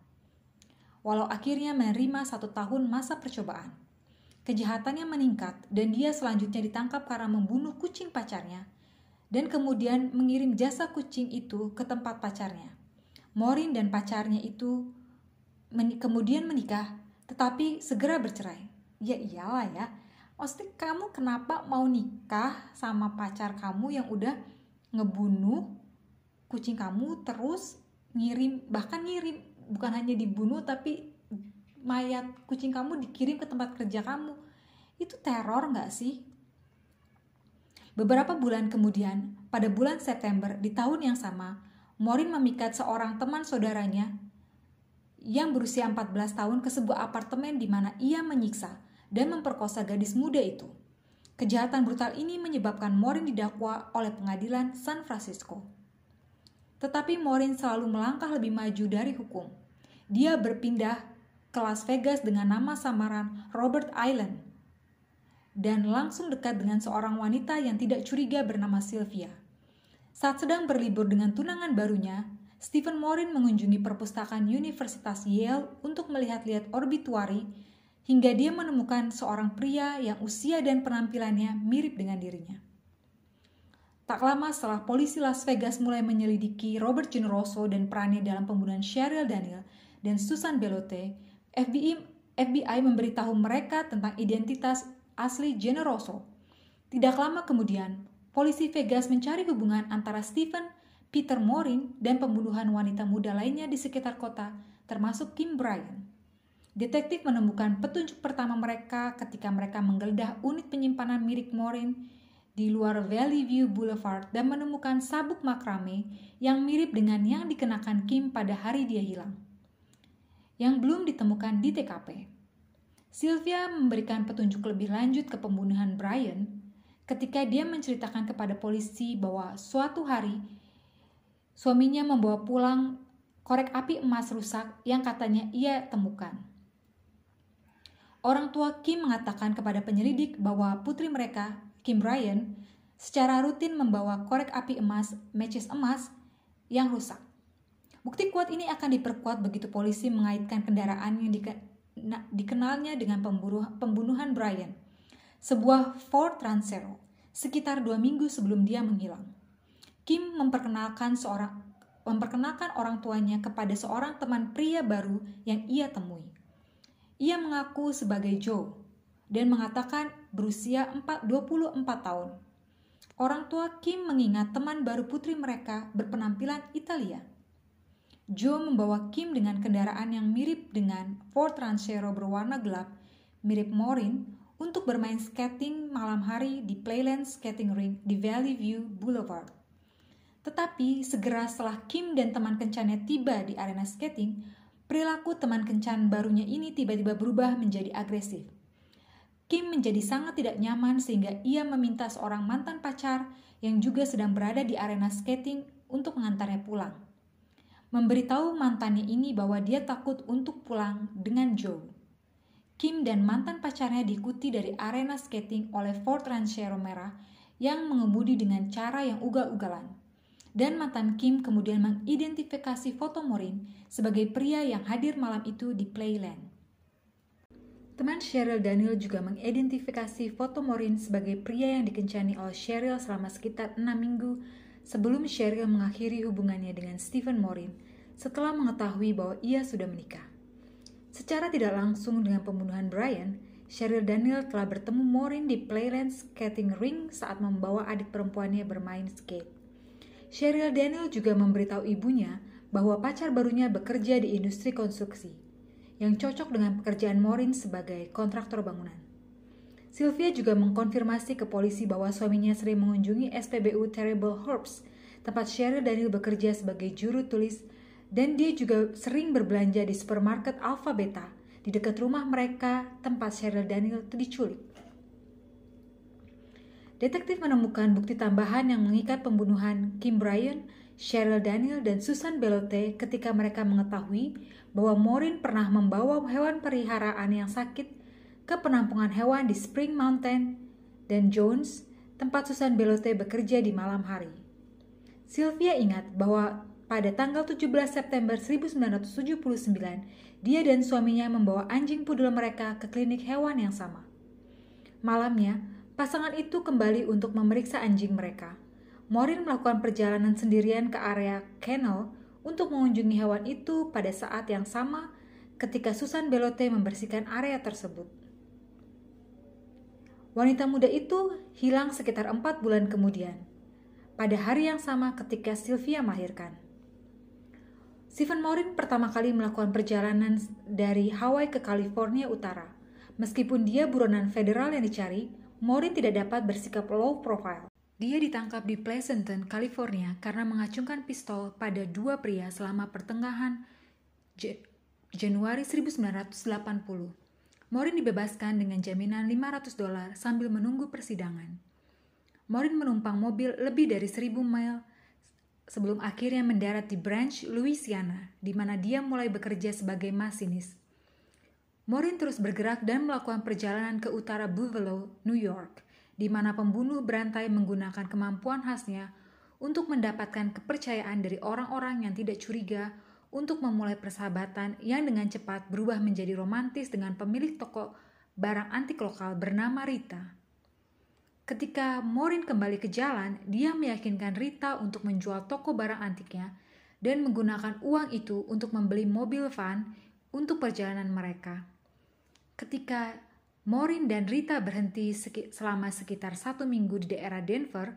S1: Walau akhirnya menerima satu tahun masa percobaan. Kejahatannya meningkat dan dia selanjutnya ditangkap karena membunuh kucing pacarnya dan kemudian mengirim jasa kucing itu ke tempat pacarnya. Morin dan pacarnya itu men kemudian menikah tetapi segera bercerai. Ya iyalah ya. Maksudnya kamu kenapa mau nikah sama pacar kamu yang udah ngebunuh kucing kamu terus ngirim bahkan ngirim bukan hanya dibunuh tapi mayat kucing kamu dikirim ke tempat kerja kamu itu teror nggak sih beberapa bulan kemudian pada bulan September di tahun yang sama Morin memikat seorang teman saudaranya yang berusia 14 tahun ke sebuah apartemen di mana ia menyiksa dan memperkosa gadis muda itu. Kejahatan brutal ini menyebabkan Morin didakwa oleh pengadilan San Francisco. Tetapi Morin selalu melangkah lebih maju dari hukum. Dia berpindah ke Las Vegas dengan nama samaran Robert Island dan langsung dekat dengan seorang wanita yang tidak curiga bernama Sylvia. Saat sedang berlibur dengan tunangan barunya, Stephen Morin mengunjungi perpustakaan Universitas Yale untuk melihat-lihat obituari hingga dia menemukan seorang pria yang usia dan penampilannya mirip dengan dirinya. Tak lama setelah polisi Las Vegas mulai menyelidiki Robert Generoso dan perannya dalam pembunuhan Cheryl Daniel dan Susan Belote, FBI, FBI memberitahu mereka tentang identitas asli Generoso. Tidak lama kemudian, polisi Vegas mencari hubungan antara Stephen, Peter Morin, dan pembunuhan wanita muda lainnya di sekitar kota, termasuk Kim Bryan. Detektif menemukan petunjuk pertama mereka ketika mereka menggeledah unit penyimpanan milik Morin di luar Valley View Boulevard dan menemukan sabuk makrame yang mirip dengan yang dikenakan Kim pada hari dia hilang yang belum ditemukan di TKP. Sylvia memberikan petunjuk lebih lanjut ke pembunuhan Brian ketika dia menceritakan kepada polisi bahwa suatu hari suaminya membawa pulang korek api emas rusak yang katanya ia temukan. Orang tua Kim mengatakan kepada penyelidik bahwa putri mereka, Kim Ryan, secara rutin membawa korek api emas, matches emas, yang rusak. Bukti kuat ini akan diperkuat begitu polisi mengaitkan kendaraan yang dikenalnya dengan pembunuhan Brian, sebuah Ford Transero, sekitar dua minggu sebelum dia menghilang. Kim memperkenalkan seorang memperkenalkan orang tuanya kepada seorang teman pria baru yang ia temui. Ia mengaku sebagai Joe dan mengatakan berusia 4, 24 tahun. Orang tua Kim mengingat teman baru putri mereka berpenampilan Italia. Joe membawa Kim dengan kendaraan yang mirip dengan Ford Ranchero berwarna gelap, mirip Morin, untuk bermain skating malam hari di Playland Skating Rink di Valley View Boulevard. Tetapi segera setelah Kim dan teman kencannya tiba di arena skating, perilaku teman kencan barunya ini tiba-tiba berubah menjadi agresif. Kim menjadi sangat tidak nyaman sehingga ia meminta seorang mantan pacar yang juga sedang berada di arena skating untuk mengantarnya pulang memberitahu mantannya ini bahwa dia takut untuk pulang dengan Joe. Kim dan mantan pacarnya diikuti dari arena skating oleh Ford Ranchero merah yang mengemudi dengan cara yang ugal-ugalan. Dan mantan Kim kemudian mengidentifikasi foto Morin sebagai pria yang hadir malam itu di Playland. Teman Cheryl Daniel juga mengidentifikasi foto Morin sebagai pria yang dikencani oleh Cheryl selama sekitar 6 minggu sebelum Cheryl mengakhiri hubungannya dengan Stephen Morin setelah mengetahui bahwa ia sudah menikah. Secara tidak langsung dengan pembunuhan Brian, Cheryl Daniel telah bertemu Maureen di Playland Skating Ring saat membawa adik perempuannya bermain skate. Cheryl Daniel juga memberitahu ibunya bahwa pacar barunya bekerja di industri konstruksi, yang cocok dengan pekerjaan Maureen sebagai kontraktor bangunan. Sylvia juga mengkonfirmasi ke polisi bahwa suaminya sering mengunjungi SPBU Terrible Herbs, tempat Cheryl Daniel bekerja sebagai juru tulis dan dia juga sering berbelanja di supermarket Alpha Beta di dekat rumah mereka tempat Cheryl Daniel diculik. detektif menemukan bukti tambahan yang mengikat pembunuhan Kim Bryan, Cheryl Daniel, dan Susan Belote ketika mereka mengetahui bahwa Maureen pernah membawa hewan peliharaan yang sakit ke penampungan hewan di Spring Mountain dan Jones, tempat Susan Belote bekerja di malam hari. Sylvia ingat bahwa pada tanggal 17 September 1979, dia dan suaminya membawa anjing pudel mereka ke klinik hewan yang sama. Malamnya, pasangan itu kembali untuk memeriksa anjing mereka. Maureen melakukan perjalanan sendirian ke area kennel untuk mengunjungi hewan itu pada saat yang sama ketika Susan Belote membersihkan area tersebut. Wanita muda itu hilang sekitar empat bulan kemudian, pada hari yang sama ketika Sylvia melahirkan. Stephen Maureen pertama kali melakukan perjalanan dari Hawaii ke California Utara. Meskipun dia buronan federal yang dicari, Maureen tidak dapat bersikap low profile. Dia ditangkap di Pleasanton, California karena mengacungkan pistol pada dua pria selama pertengahan Januari 1980. Maureen dibebaskan dengan jaminan 500 dolar sambil menunggu persidangan. Maureen menumpang mobil lebih dari 1000 mil sebelum akhirnya mendarat di Branch, Louisiana, di mana dia mulai bekerja sebagai masinis. Maureen terus bergerak dan melakukan perjalanan ke utara Buffalo, New York, di mana pembunuh berantai menggunakan kemampuan khasnya untuk mendapatkan kepercayaan dari orang-orang yang tidak curiga untuk memulai persahabatan yang dengan cepat berubah menjadi romantis dengan pemilik toko barang antik lokal bernama Rita. Ketika Maureen kembali ke jalan, dia meyakinkan Rita untuk menjual toko barang antiknya dan menggunakan uang itu untuk membeli mobil van untuk perjalanan mereka. Ketika Maureen dan Rita berhenti selama sekitar satu minggu di daerah Denver,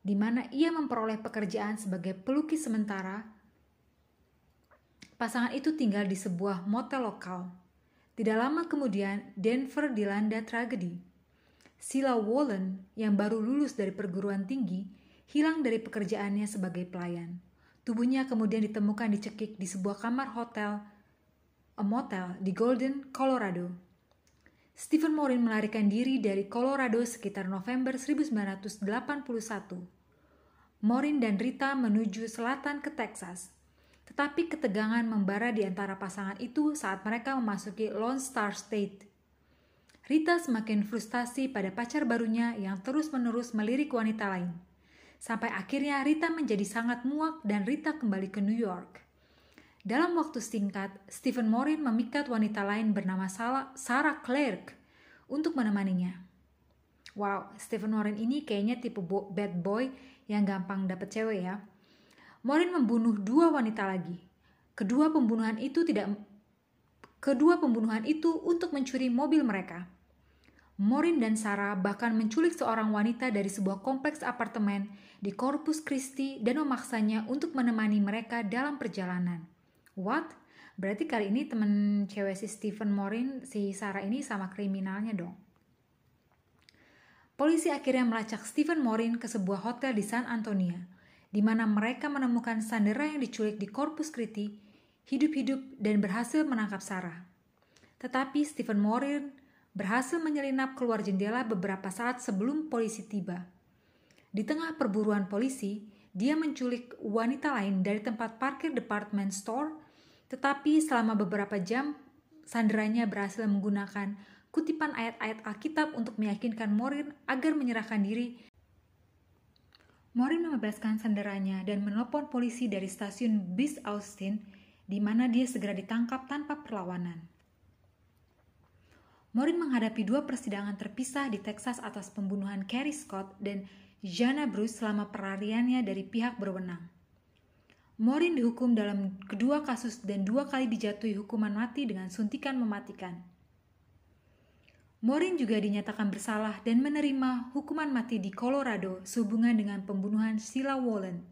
S1: di mana ia memperoleh pekerjaan sebagai pelukis sementara. Pasangan itu tinggal di sebuah motel lokal. Tidak lama kemudian, Denver dilanda tragedi. Sila Wallen, yang baru lulus dari perguruan tinggi, hilang dari pekerjaannya sebagai pelayan. Tubuhnya kemudian ditemukan dicekik di sebuah kamar hotel, a motel di Golden, Colorado. Stephen Morin melarikan diri dari Colorado sekitar November 1981. Morin dan Rita menuju selatan ke Texas. Tetapi ketegangan membara di antara pasangan itu saat mereka memasuki Lone Star State. Rita semakin frustasi pada pacar barunya yang terus-menerus melirik wanita lain. Sampai akhirnya Rita menjadi sangat muak dan Rita kembali ke New York. Dalam waktu singkat, Stephen Morin memikat wanita lain bernama Sarah Clark untuk menemaninya. Wow, Stephen Morin ini kayaknya tipe bad boy yang gampang dapet cewek ya. Morin membunuh dua wanita lagi. Kedua pembunuhan itu tidak kedua pembunuhan itu untuk mencuri mobil mereka. Morin dan Sarah bahkan menculik seorang wanita dari sebuah kompleks apartemen di Corpus Christi dan memaksanya untuk menemani mereka dalam perjalanan. What? Berarti kali ini temen cewek si Stephen Morin, si Sarah ini sama kriminalnya dong. Polisi akhirnya melacak Stephen Morin ke sebuah hotel di San Antonio, di mana mereka menemukan Sandera yang diculik di Corpus Christi, hidup-hidup dan berhasil menangkap Sarah. Tetapi Stephen Morin berhasil menyelinap keluar jendela beberapa saat sebelum polisi tiba. Di tengah perburuan polisi, dia menculik wanita lain dari tempat parkir department store tetapi selama beberapa jam, sanderanya berhasil menggunakan kutipan ayat-ayat Alkitab untuk meyakinkan Morin agar menyerahkan diri. Morin membebaskan sanderanya dan menelpon polisi dari stasiun bis Austin, di mana dia segera ditangkap tanpa perlawanan. Morin menghadapi dua persidangan terpisah di Texas atas pembunuhan Carrie Scott dan Jana Bruce selama perariannya dari pihak berwenang. Morin dihukum dalam kedua kasus dan dua kali dijatuhi hukuman mati dengan suntikan mematikan. Morin juga dinyatakan bersalah dan menerima hukuman mati di Colorado sehubungan dengan pembunuhan Sheila Wallen.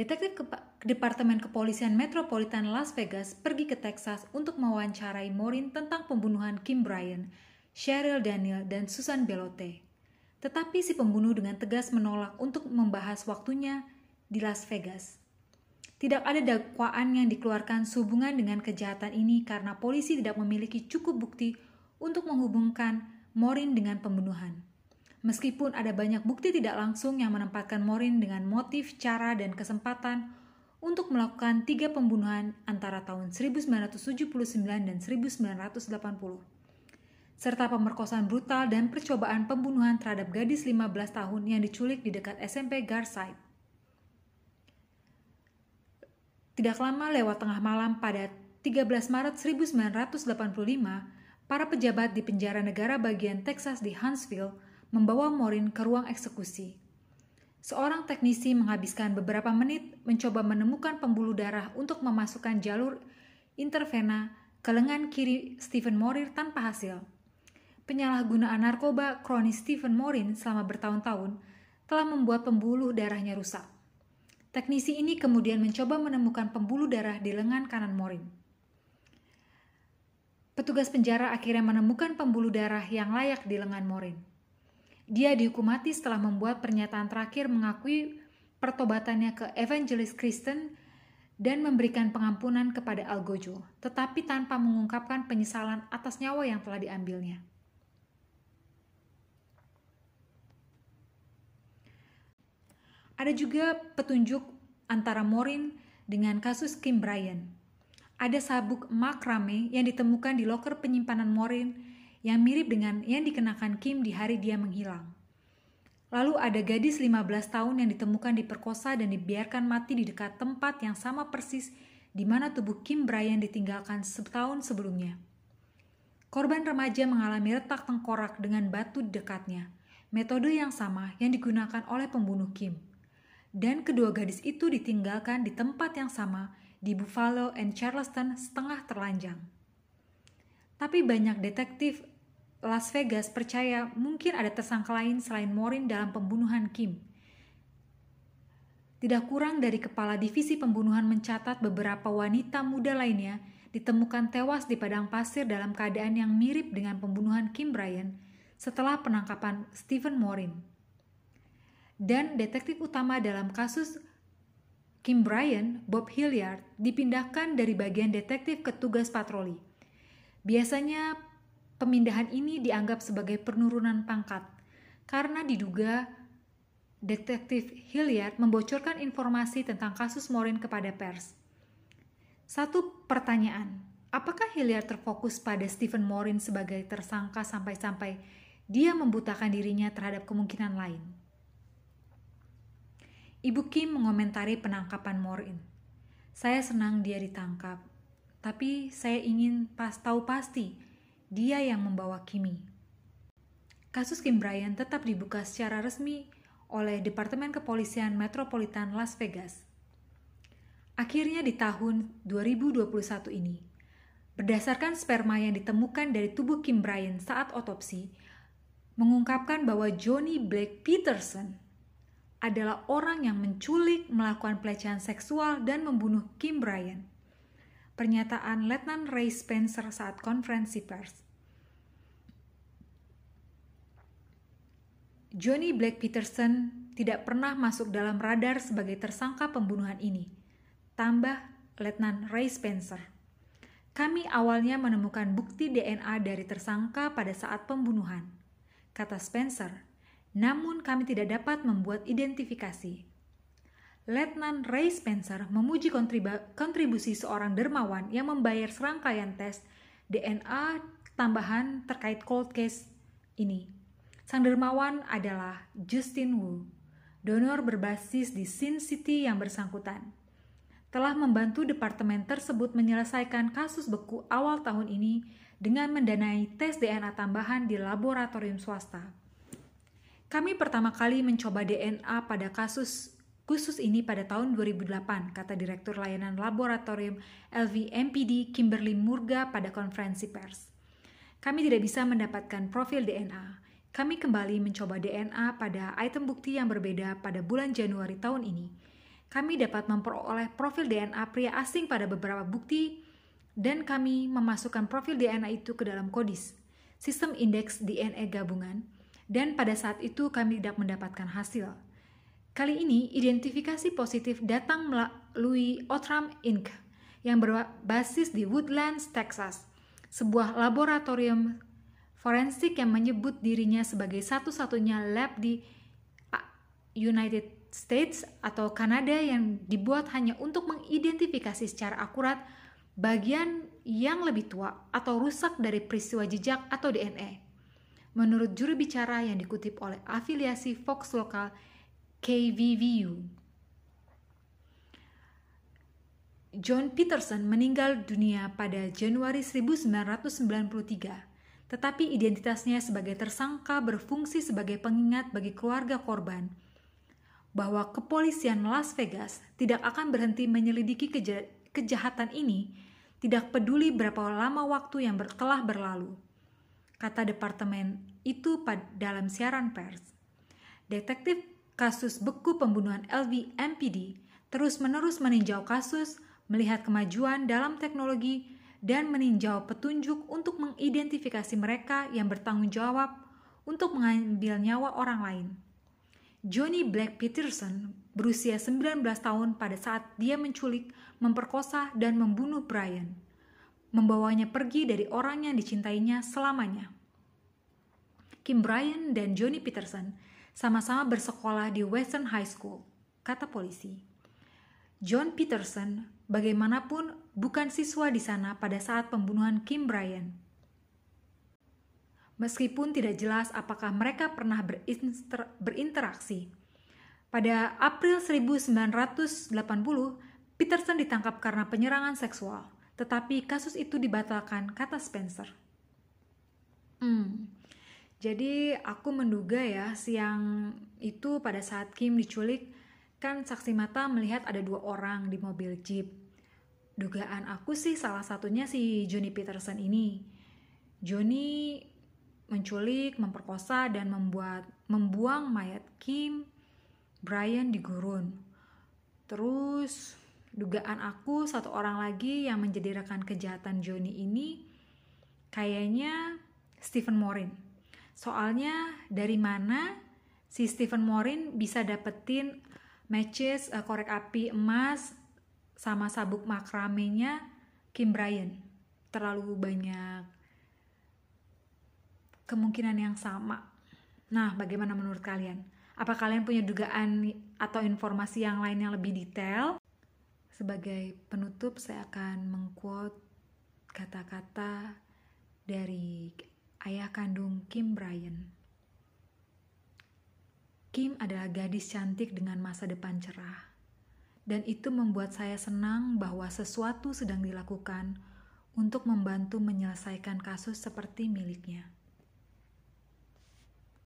S1: Detektif Kepa Departemen Kepolisian Metropolitan Las Vegas pergi ke Texas untuk mewawancarai Morin tentang pembunuhan Kim Bryan, Cheryl Daniel, dan Susan Belote. Tetapi si pembunuh dengan tegas menolak untuk membahas waktunya di Las Vegas. Tidak ada dakwaan yang dikeluarkan sehubungan dengan kejahatan ini karena polisi tidak memiliki cukup bukti untuk menghubungkan Morin dengan pembunuhan. Meskipun ada banyak bukti tidak langsung yang menempatkan Morin dengan motif, cara, dan kesempatan untuk melakukan tiga pembunuhan antara tahun 1979 dan 1980 serta pemerkosaan brutal dan percobaan pembunuhan terhadap gadis 15 tahun yang diculik di dekat SMP Garside. Tidak lama lewat tengah malam pada 13 Maret 1985, para pejabat di penjara negara bagian Texas di Huntsville membawa Morin ke ruang eksekusi. Seorang teknisi menghabiskan beberapa menit mencoba menemukan pembuluh darah untuk memasukkan jalur intervena ke lengan kiri Stephen Morir tanpa hasil penyalahgunaan narkoba kronis Stephen Morin selama bertahun-tahun telah membuat pembuluh darahnya rusak. Teknisi ini kemudian mencoba menemukan pembuluh darah di lengan kanan Morin. Petugas penjara akhirnya menemukan pembuluh darah yang layak di lengan Morin. Dia dihukum mati setelah membuat pernyataan terakhir mengakui pertobatannya ke Evangelis Kristen dan memberikan pengampunan kepada Algojo, tetapi tanpa mengungkapkan penyesalan atas nyawa yang telah diambilnya. Ada juga petunjuk antara Morin dengan kasus Kim Bryan. Ada sabuk makrame yang ditemukan di loker penyimpanan Morin yang mirip dengan yang dikenakan Kim di hari dia menghilang. Lalu ada gadis 15 tahun yang ditemukan diperkosa dan dibiarkan mati di dekat tempat yang sama persis di mana tubuh Kim Bryan ditinggalkan setahun sebelumnya. Korban remaja mengalami retak tengkorak dengan batu dekatnya, metode yang sama yang digunakan oleh pembunuh Kim dan kedua gadis itu ditinggalkan di tempat yang sama di Buffalo and Charleston setengah terlanjang. Tapi banyak detektif Las Vegas percaya mungkin ada tersangka lain selain Morin dalam pembunuhan Kim. Tidak kurang dari kepala divisi pembunuhan mencatat beberapa wanita muda lainnya ditemukan tewas di padang pasir dalam keadaan yang mirip dengan pembunuhan Kim Bryan setelah penangkapan Stephen Morin dan detektif utama dalam kasus Kim Bryan, Bob Hilliard, dipindahkan dari bagian detektif ke tugas patroli. Biasanya pemindahan ini dianggap sebagai penurunan pangkat karena diduga detektif Hilliard membocorkan informasi tentang kasus Morin kepada pers. Satu pertanyaan, apakah Hilliard terfokus pada Stephen Morin sebagai tersangka sampai-sampai dia membutakan dirinya terhadap kemungkinan lain? Ibu Kim mengomentari penangkapan Morin. Saya senang dia ditangkap, tapi saya ingin pas tahu pasti dia yang membawa Kimi. Kasus Kim Bryan tetap dibuka secara resmi oleh Departemen Kepolisian Metropolitan Las Vegas. Akhirnya di tahun 2021 ini, berdasarkan sperma yang ditemukan dari tubuh Kim Bryan saat otopsi, mengungkapkan bahwa Johnny Blake Peterson adalah orang yang menculik, melakukan pelecehan seksual, dan membunuh Kim Bryan. Pernyataan Letnan Ray Spencer saat konferensi pers. Johnny Black Peterson tidak pernah masuk dalam radar sebagai tersangka pembunuhan ini. Tambah Letnan Ray Spencer. Kami awalnya menemukan bukti DNA dari tersangka pada saat pembunuhan, kata Spencer namun kami tidak dapat membuat identifikasi. Letnan Ray Spencer memuji kontribusi seorang dermawan yang membayar serangkaian tes DNA tambahan terkait cold case ini. Sang dermawan adalah Justin Wu, donor berbasis di Sin City yang bersangkutan. Telah membantu departemen tersebut menyelesaikan kasus beku awal tahun ini dengan mendanai tes DNA tambahan di laboratorium swasta. Kami pertama kali mencoba DNA pada kasus khusus ini pada tahun 2008, kata Direktur Layanan Laboratorium LVMPD Kimberly Murga pada konferensi pers. Kami tidak bisa mendapatkan profil DNA. Kami kembali mencoba DNA pada item bukti yang berbeda pada bulan Januari tahun ini. Kami dapat memperoleh profil DNA pria asing pada beberapa bukti dan kami memasukkan profil DNA itu ke dalam kodis, sistem indeks DNA gabungan, dan pada saat itu kami tidak mendapatkan hasil. Kali ini, identifikasi positif datang melalui Outram Inc. yang berbasis di Woodlands, Texas, sebuah laboratorium forensik yang menyebut dirinya sebagai satu-satunya lab di United States atau Kanada yang dibuat hanya untuk mengidentifikasi secara akurat bagian yang lebih tua atau rusak dari peristiwa jejak atau DNA. Menurut juru bicara yang dikutip oleh afiliasi Fox lokal KVVU. John Peterson meninggal dunia pada Januari 1993 tetapi identitasnya sebagai tersangka berfungsi sebagai pengingat bagi keluarga korban bahwa kepolisian Las Vegas tidak akan berhenti menyelidiki keja kejahatan ini, tidak peduli berapa lama waktu yang telah berlalu, kata departemen itu dalam siaran pers. Detektif kasus beku pembunuhan LV MPD terus-menerus meninjau kasus, melihat kemajuan dalam teknologi dan meninjau petunjuk untuk mengidentifikasi mereka yang bertanggung jawab untuk mengambil nyawa orang lain. Johnny Black Peterson berusia 19 tahun pada saat dia menculik, memperkosa, dan membunuh Brian, membawanya pergi dari orang yang dicintainya selamanya. Kim Brian dan Johnny Peterson sama-sama bersekolah di Western High School, kata polisi. John Peterson bagaimanapun bukan siswa di sana pada saat pembunuhan Kim Bryan. Meskipun tidak jelas apakah mereka pernah berinteraksi. Pada April 1980, Peterson ditangkap karena penyerangan seksual, tetapi kasus itu dibatalkan, kata Spencer. Hmm, jadi aku menduga ya siang itu pada saat Kim diculik, kan saksi mata melihat ada dua orang di mobil jeep. Dugaan aku sih salah satunya si Johnny Peterson ini. Johnny menculik, memperkosa, dan membuat membuang mayat Kim, Brian di gurun. Terus dugaan aku satu orang lagi yang menjadi rekan kejahatan Johnny ini kayaknya Stephen Morin. Soalnya dari mana si Stephen Morin bisa dapetin matches uh, korek api emas sama sabuk makramenya Kim Bryan terlalu banyak kemungkinan yang sama. Nah, bagaimana menurut kalian? Apa kalian punya dugaan atau informasi yang lain yang lebih detail? Sebagai penutup, saya akan mengquote kata-kata dari ayah kandung Kim Bryan. Kim adalah gadis cantik dengan masa depan cerah. Dan itu membuat saya senang bahwa sesuatu sedang dilakukan untuk membantu menyelesaikan kasus seperti miliknya.